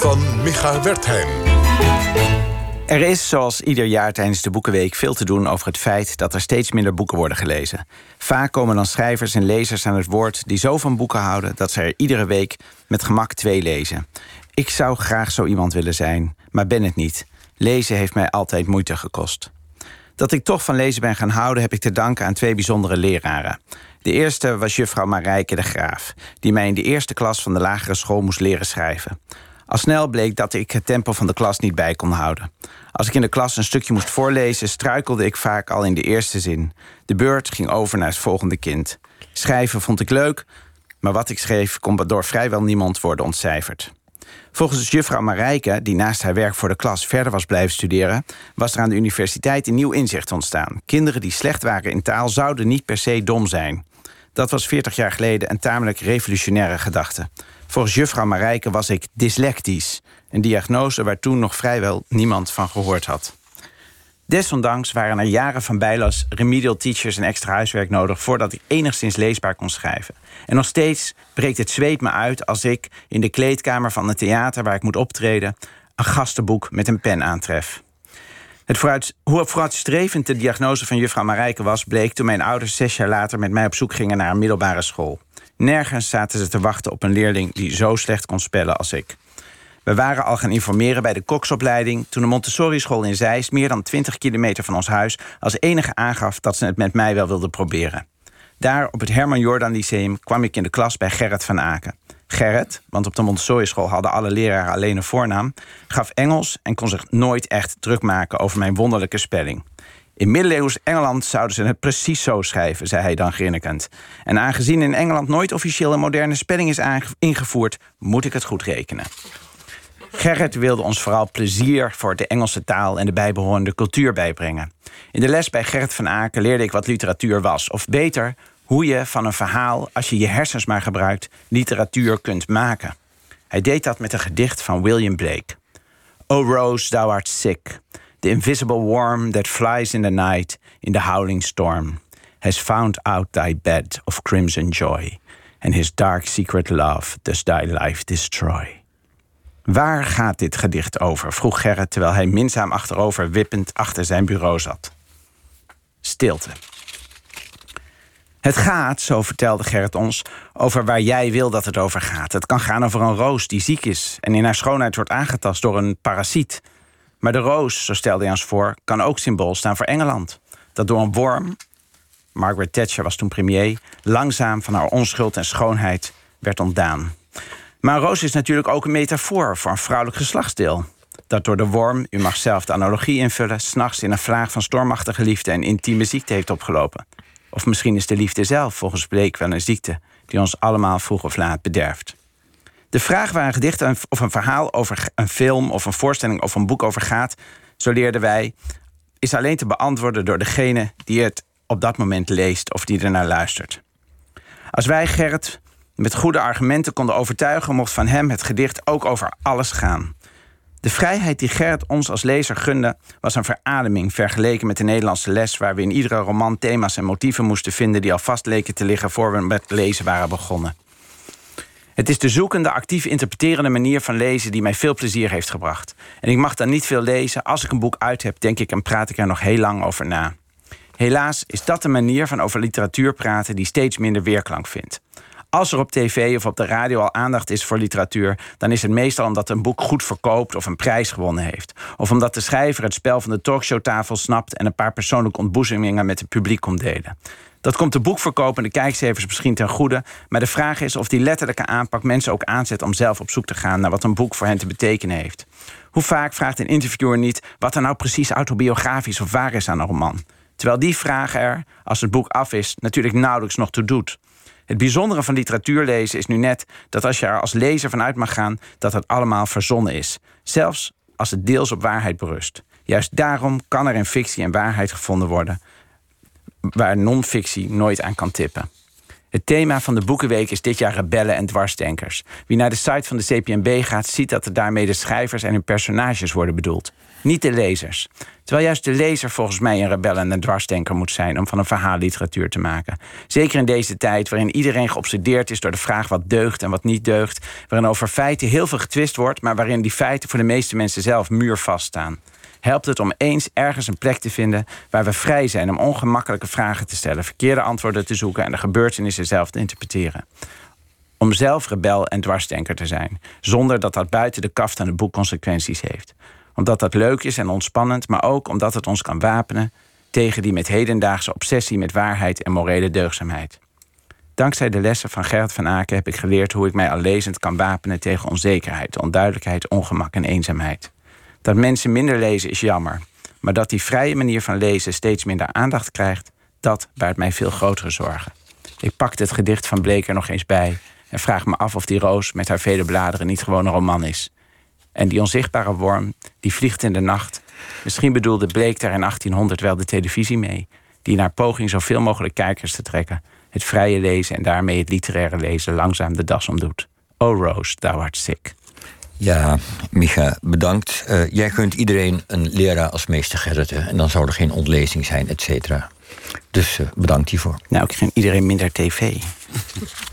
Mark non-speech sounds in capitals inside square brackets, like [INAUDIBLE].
van Micha Wertheim. Er is, zoals ieder jaar tijdens de Boekenweek, veel te doen over het feit dat er steeds minder boeken worden gelezen. Vaak komen dan schrijvers en lezers aan het woord die zo van boeken houden dat ze er iedere week met gemak twee lezen. Ik zou graag zo iemand willen zijn, maar ben het niet. Lezen heeft mij altijd moeite gekost. Dat ik toch van lezen ben gaan houden, heb ik te danken aan twee bijzondere leraren. De eerste was juffrouw Marijke de Graaf, die mij in de eerste klas van de lagere school moest leren schrijven. Al snel bleek dat ik het tempo van de klas niet bij kon houden. Als ik in de klas een stukje moest voorlezen, struikelde ik vaak al in de eerste zin. De beurt ging over naar het volgende kind. Schrijven vond ik leuk, maar wat ik schreef kon door vrijwel niemand worden ontcijferd. Volgens juffrouw Marijke, die naast haar werk voor de klas verder was blijven studeren, was er aan de universiteit een nieuw inzicht ontstaan. Kinderen die slecht waren in taal zouden niet per se dom zijn. Dat was 40 jaar geleden een tamelijk revolutionaire gedachte. Volgens juffrouw Marijke was ik dyslectisch. Een diagnose waar toen nog vrijwel niemand van gehoord had. Desondanks waren er jaren van bijles, remedial teachers en extra huiswerk nodig voordat ik enigszins leesbaar kon schrijven. En nog steeds breekt het zweet me uit als ik in de kleedkamer van het theater waar ik moet optreden een gastenboek met een pen aantref. Het vooruit, hoe vooruitstrevend de diagnose van juffrouw Marijke was, bleek toen mijn ouders zes jaar later met mij op zoek gingen naar een middelbare school. Nergens zaten ze te wachten op een leerling die zo slecht kon spellen als ik. We waren al gaan informeren bij de koksopleiding toen de Montessori-school in Zeist, meer dan 20 kilometer van ons huis, als enige aangaf dat ze het met mij wel wilden proberen. Daar op het Herman Jordan Lyceum kwam ik in de klas bij Gerrit van Aken. Gerrit, want op de Montessori-school hadden alle leraren alleen een voornaam, gaf Engels en kon zich nooit echt druk maken over mijn wonderlijke spelling. In middeleeuws Engeland zouden ze het precies zo schrijven, zei hij dan grinnikend. En aangezien in Engeland nooit officieel een moderne spelling is ingevoerd, moet ik het goed rekenen. Gerrit wilde ons vooral plezier voor de Engelse taal en de bijbehorende cultuur bijbrengen. In de les bij Gerrit van Aken leerde ik wat literatuur was. Of beter, hoe je van een verhaal, als je je hersens maar gebruikt, literatuur kunt maken. Hij deed dat met een gedicht van William Blake. O Rose, thou art sick. The invisible worm that flies in the night, in the howling storm, has found out thy bed of crimson joy, and his dark secret love does thy life destroy. Waar gaat dit gedicht over? vroeg Gerrit terwijl hij minzaam achterover wippend achter zijn bureau zat. Stilte. Het gaat, zo vertelde Gerrit ons, over waar jij wil dat het over gaat. Het kan gaan over een roos die ziek is en in haar schoonheid wordt aangetast door een parasiet. Maar de roos, zo stelde hij ons voor, kan ook symbool staan voor Engeland. Dat door een worm, Margaret Thatcher was toen premier, langzaam van haar onschuld en schoonheid werd ontdaan. Maar een roos is natuurlijk ook een metafoor voor een vrouwelijk geslachtsdeel. Dat door de worm, u mag zelf de analogie invullen, s'nachts in een vraag van stormachtige liefde en intieme ziekte heeft opgelopen. Of misschien is de liefde zelf volgens Bleek wel een ziekte die ons allemaal vroeg of laat bederft. De vraag waar een gedicht of een verhaal over een film of een voorstelling of een boek over gaat, zo leerden wij, is alleen te beantwoorden door degene die het op dat moment leest of die ernaar luistert. Als wij Gerrit met goede argumenten konden overtuigen, mocht van hem het gedicht ook over alles gaan. De vrijheid die Gerrit ons als lezer gunde, was een verademing vergeleken met de Nederlandse les, waar we in iedere roman thema's en motieven moesten vinden die al vast leken te liggen voor we met lezen waren begonnen. Het is de zoekende, actief interpreterende manier van lezen die mij veel plezier heeft gebracht. En ik mag dan niet veel lezen. Als ik een boek uit heb, denk ik en praat ik er nog heel lang over na. Helaas is dat de manier van over literatuur praten die steeds minder weerklank vindt. Als er op tv of op de radio al aandacht is voor literatuur, dan is het meestal omdat een boek goed verkoopt of een prijs gewonnen heeft. Of omdat de schrijver het spel van de talkshowtafel snapt en een paar persoonlijke ontboezemingen met het publiek komt delen. Dat komt de boekverkoop en de kijkcijfers misschien ten goede. Maar de vraag is of die letterlijke aanpak mensen ook aanzet om zelf op zoek te gaan naar wat een boek voor hen te betekenen heeft. Hoe vaak vraagt een interviewer niet wat er nou precies autobiografisch of waar is aan een roman? Terwijl die vraag er, als het boek af is, natuurlijk nauwelijks nog toe doet. Het bijzondere van literatuur lezen is nu net dat als je er als lezer vanuit mag gaan dat het allemaal verzonnen is. Zelfs als het deels op waarheid berust. Juist daarom kan er in fictie en waarheid gevonden worden waar non-fictie nooit aan kan tippen. Het thema van de Boekenweek is dit jaar rebellen en dwarsdenkers. Wie naar de site van de CPNB gaat, ziet dat er daarmee de schrijvers en hun personages worden bedoeld. Niet de lezers. Terwijl juist de lezer volgens mij een rebel en een dwarsdenker moet zijn om van een verhaal literatuur te maken. Zeker in deze tijd waarin iedereen geobsedeerd is door de vraag wat deugt en wat niet deugt. Waarin over feiten heel veel getwist wordt, maar waarin die feiten voor de meeste mensen zelf muurvast staan helpt het om eens ergens een plek te vinden waar we vrij zijn om ongemakkelijke vragen te stellen, verkeerde antwoorden te zoeken en de gebeurtenissen zelf te interpreteren. Om zelf rebel en dwarsdenker te zijn, zonder dat dat buiten de kaft aan het boek consequenties heeft. Omdat dat leuk is en ontspannend, maar ook omdat het ons kan wapenen tegen die met hedendaagse obsessie met waarheid en morele deugdzaamheid. Dankzij de lessen van Gerrit van Aken heb ik geleerd hoe ik mij al lezend kan wapenen tegen onzekerheid, onduidelijkheid, ongemak en eenzaamheid. Dat mensen minder lezen is jammer. Maar dat die vrije manier van lezen steeds minder aandacht krijgt, dat baart mij veel grotere zorgen. Ik pakte het gedicht van Bleker nog eens bij en vraag me af of die roos met haar vele bladeren niet gewoon een roman is. En die onzichtbare worm, die vliegt in de nacht. Misschien bedoelde Bleek daar in 1800 wel de televisie mee, die naar poging zoveel mogelijk kijkers te trekken, het vrije lezen en daarmee het literaire lezen langzaam de das omdoet. Oh Rose, thou art sick. Ja, Micha, bedankt. Uh, jij kunt iedereen een leraar als meester Gerrit. En dan zou er geen ontlezing zijn, et cetera. Dus uh, bedankt hiervoor. Nou, ik gun iedereen minder tv. [LAUGHS]